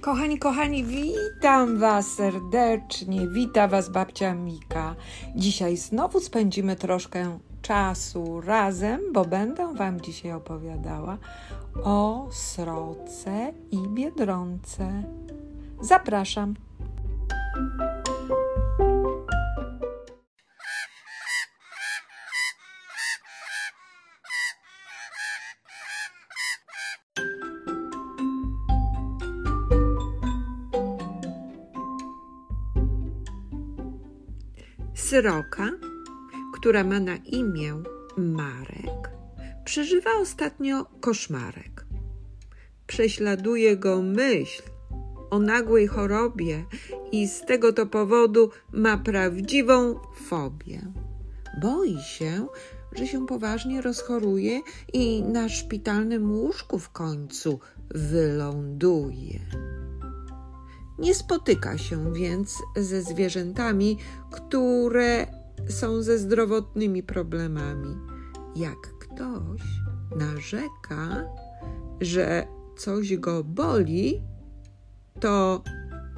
Kochani, kochani, witam Was serdecznie. Wita Was babcia Mika. Dzisiaj znowu spędzimy troszkę czasu razem, bo będę Wam dzisiaj opowiadała o sroce i biedronce. Zapraszam. Sroka, która ma na imię Marek, przeżywa ostatnio koszmarek. Prześladuje go myśl o nagłej chorobie i z tego to powodu ma prawdziwą fobię. Boi się, że się poważnie rozchoruje i na szpitalnym łóżku w końcu wyląduje. Nie spotyka się więc ze zwierzętami, które są ze zdrowotnymi problemami. Jak ktoś narzeka, że coś go boli, to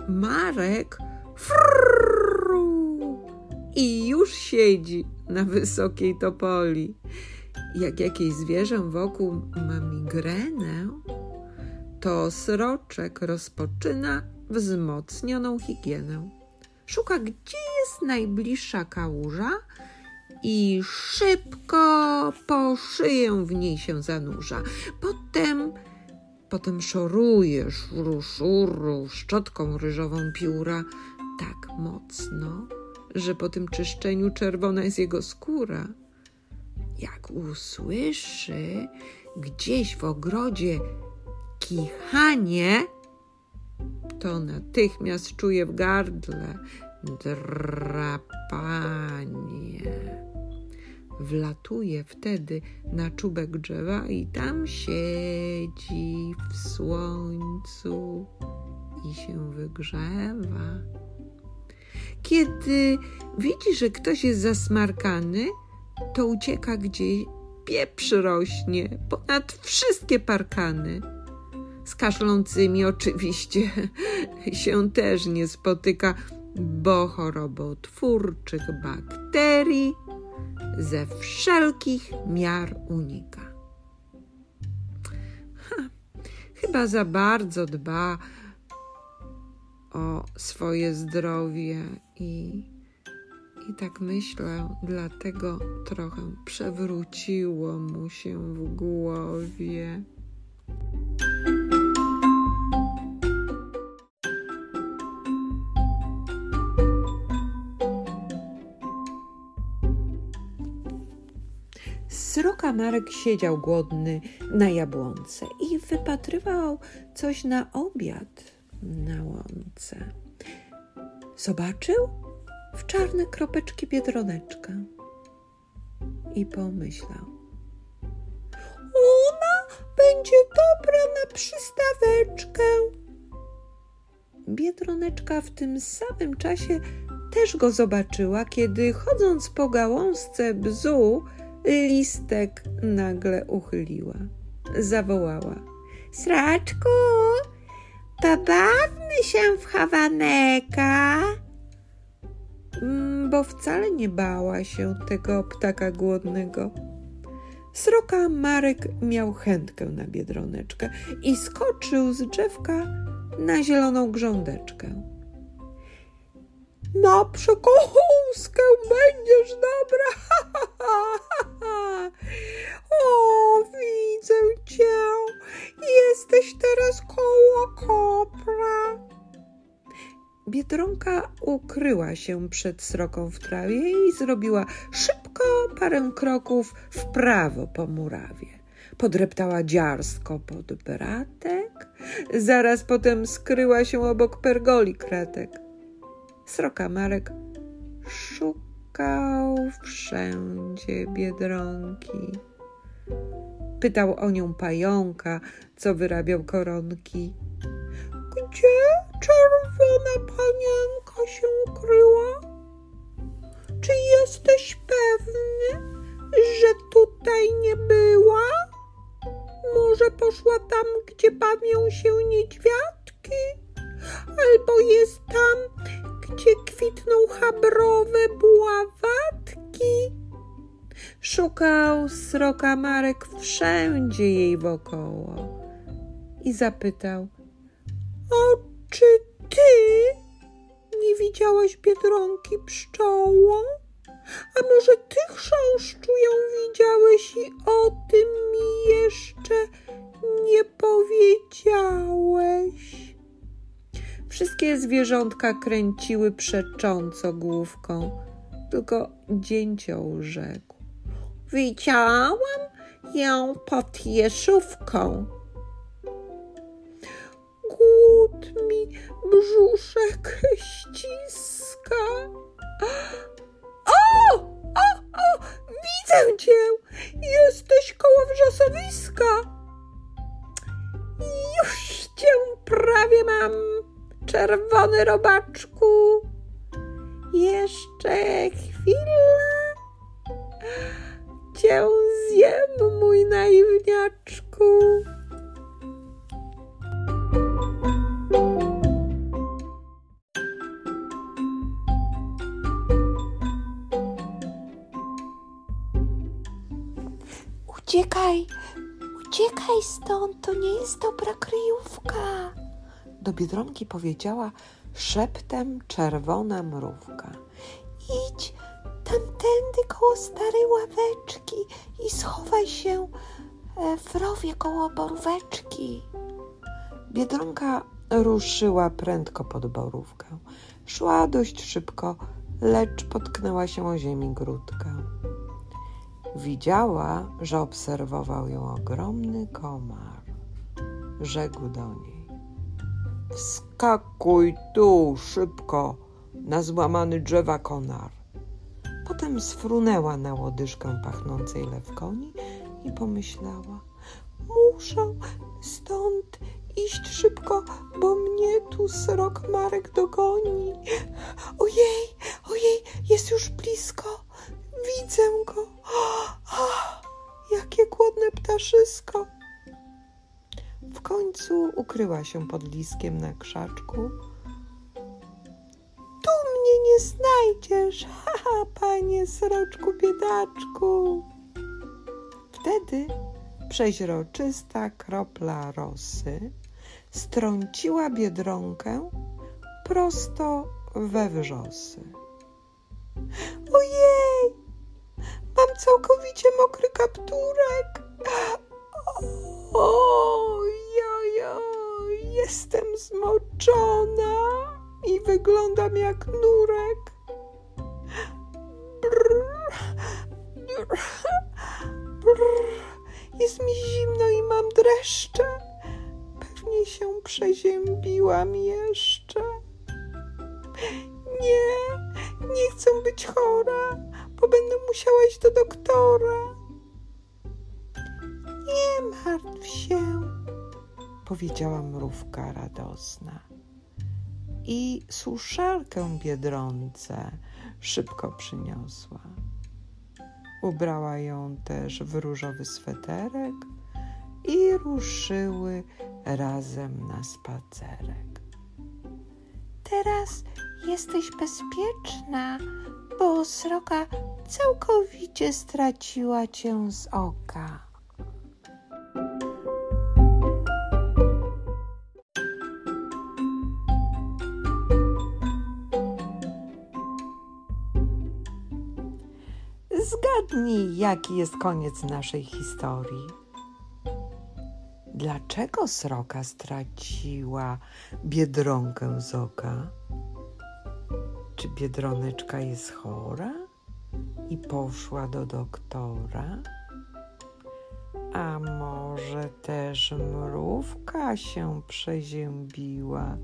Marek frrrru, i już siedzi na wysokiej topoli. Jak jakieś zwierzę wokół ma migrenę, to sroczek rozpoczyna wzmocnioną higienę. Szuka, gdzie jest najbliższa kałuża i szybko po szyję w niej się zanurza. Potem, potem szoruje szuru, szuru szczotką ryżową pióra tak mocno, że po tym czyszczeniu czerwona jest jego skóra. Jak usłyszy gdzieś w ogrodzie kichanie, to natychmiast czuje w gardle drapanie. Wlatuje wtedy na czubek drzewa i tam siedzi w słońcu i się wygrzewa. Kiedy widzi, że ktoś jest zasmarkany, to ucieka gdzieś, pieprz rośnie ponad wszystkie parkany z kaszlącymi oczywiście się też nie spotyka, bo chorobotwórczych bakterii ze wszelkich miar unika. Ha, chyba za bardzo dba o swoje zdrowie i, i tak myślę, dlatego trochę przewróciło mu się w głowie. Sroka Marek siedział głodny na jabłonce i wypatrywał coś na obiad na łące. Zobaczył w czarne kropeczki biedroneczkę i pomyślał. Ona będzie dobra na przystaweczkę. Biedroneczka w tym samym czasie też go zobaczyła, kiedy chodząc po gałązce bzu, listek nagle uchyliła. Zawołała. Sraczku, pobawmy się w Hawaneka. Mm, bo wcale nie bała się tego ptaka głodnego. Sroka Marek miał chętkę na biedroneczkę i skoczył z drzewka na zieloną grządeczkę. Na przekąskę będziesz dobra. o, widzę cię. Jesteś teraz koło kopra. Biedronka ukryła się przed sroką w trawie i zrobiła szybko parę kroków w prawo po murawie. Podreptała dziarsko pod bratek, zaraz potem skryła się obok pergoli kratek. Sroka Marek szukał wszędzie biedronki. Pytał o nią pająka, co wyrabiał koronki. Gdzie czerwona panienka się ukryła? Czy jesteś pewny, że tutaj nie była? Może poszła tam, gdzie bawią się niedźwiadki? albo jest tam, gdzie kwitną chabrowe bławatki. Szukał sroka Marek wszędzie jej wokoło i zapytał: O, czy ty nie widziałaś biedronki pszczoło? A może ty, chrząszczu, ją widziałeś i o tym mi jeszcze nie powiedziałeś? Wszystkie zwierzątka kręciły przecząco główką, tylko dzięcioł rzekł. Widziałam ją pod jeżówką. Głód mi brzuszek ściska. O, o, o, widzę cię. Jesteś koło wrzosowiska. Już cię prawie mam, czerwony robaczku. Jeszcze chwilę cię zjem, mój naiwniaczku. Uciekaj, uciekaj stąd, to nie jest dobra kryjówka. Do biedronki powiedziała szeptem czerwona mrówka. Idź tamtędy koło starej ławeczki i schowaj się e, w rowie koło boróweczki. Biedronka ruszyła prędko pod borówkę. Szła dość szybko, lecz potknęła się o ziemi grudkę. Widziała, że obserwował ją ogromny komar. Rzekł do niej: Wskakuj tu szybko na złamany drzewa konar. Potem sfrunęła na łodyżkę pachnącej lewkoni i pomyślała: Muszę stąd iść szybko, bo mnie tu srok Marek dogoni. Ojej, ojej, jest już blisko. Widzę go. O, jakie głodne ptaszysko. W końcu ukryła się pod liskiem na krzaczku. Tu mnie nie znajdziesz, haha, panie sroczku biedaczku. Wtedy przeźroczysta kropla rosy strąciła biedronkę prosto we wrzosy. Ojej, mam całkowicie mokry kapturek. Jestem zmoczona i wyglądam jak nurek. Brr, brr, brr. Jest mi zimno i mam dreszcze. Pewnie się przeziębiłam jeszcze. Nie, nie chcę być chora, bo będę musiała iść do doktora. Nie martw się, powiedziała mrówka radosna. I suszarkę biedronce szybko przyniosła. Ubrała ją też w różowy sweterek i ruszyły razem na spacerek. Teraz jesteś bezpieczna, bo sroka całkowicie straciła cię z oka. Zgadnij, jaki jest koniec naszej historii. Dlaczego sroka straciła biedronkę z oka? Czy biedroneczka jest chora i poszła do doktora? A może też mrówka się przeziębiła,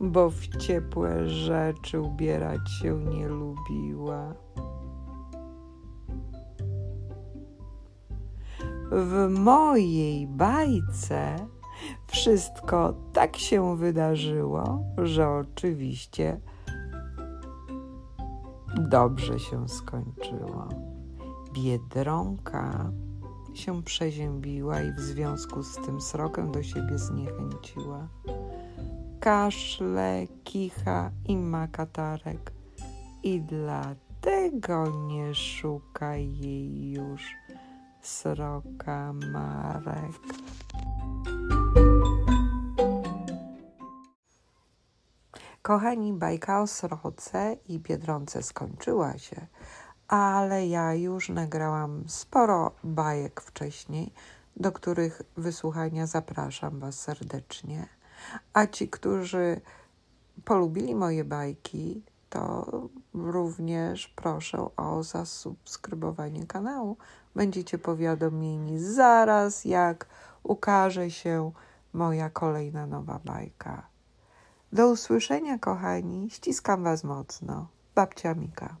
bo w ciepłe rzeczy ubierać się nie lubiła? W mojej bajce wszystko tak się wydarzyło, że oczywiście dobrze się skończyło. Biedronka się przeziębiła i w związku z tym srokę do siebie zniechęciła. kaszle, kicha i ma katarek. I dlatego nie szuka jej już sroka Marek. Kochani, bajka o sroce i biedronce skończyła się, ale ja już nagrałam sporo bajek wcześniej, do których wysłuchania zapraszam Was serdecznie. A ci, którzy polubili moje bajki, to również proszę o zasubskrybowanie kanału. Będziecie powiadomieni zaraz, jak ukaże się moja kolejna nowa bajka. Do usłyszenia, kochani. Ściskam Was mocno. Babcia Mika.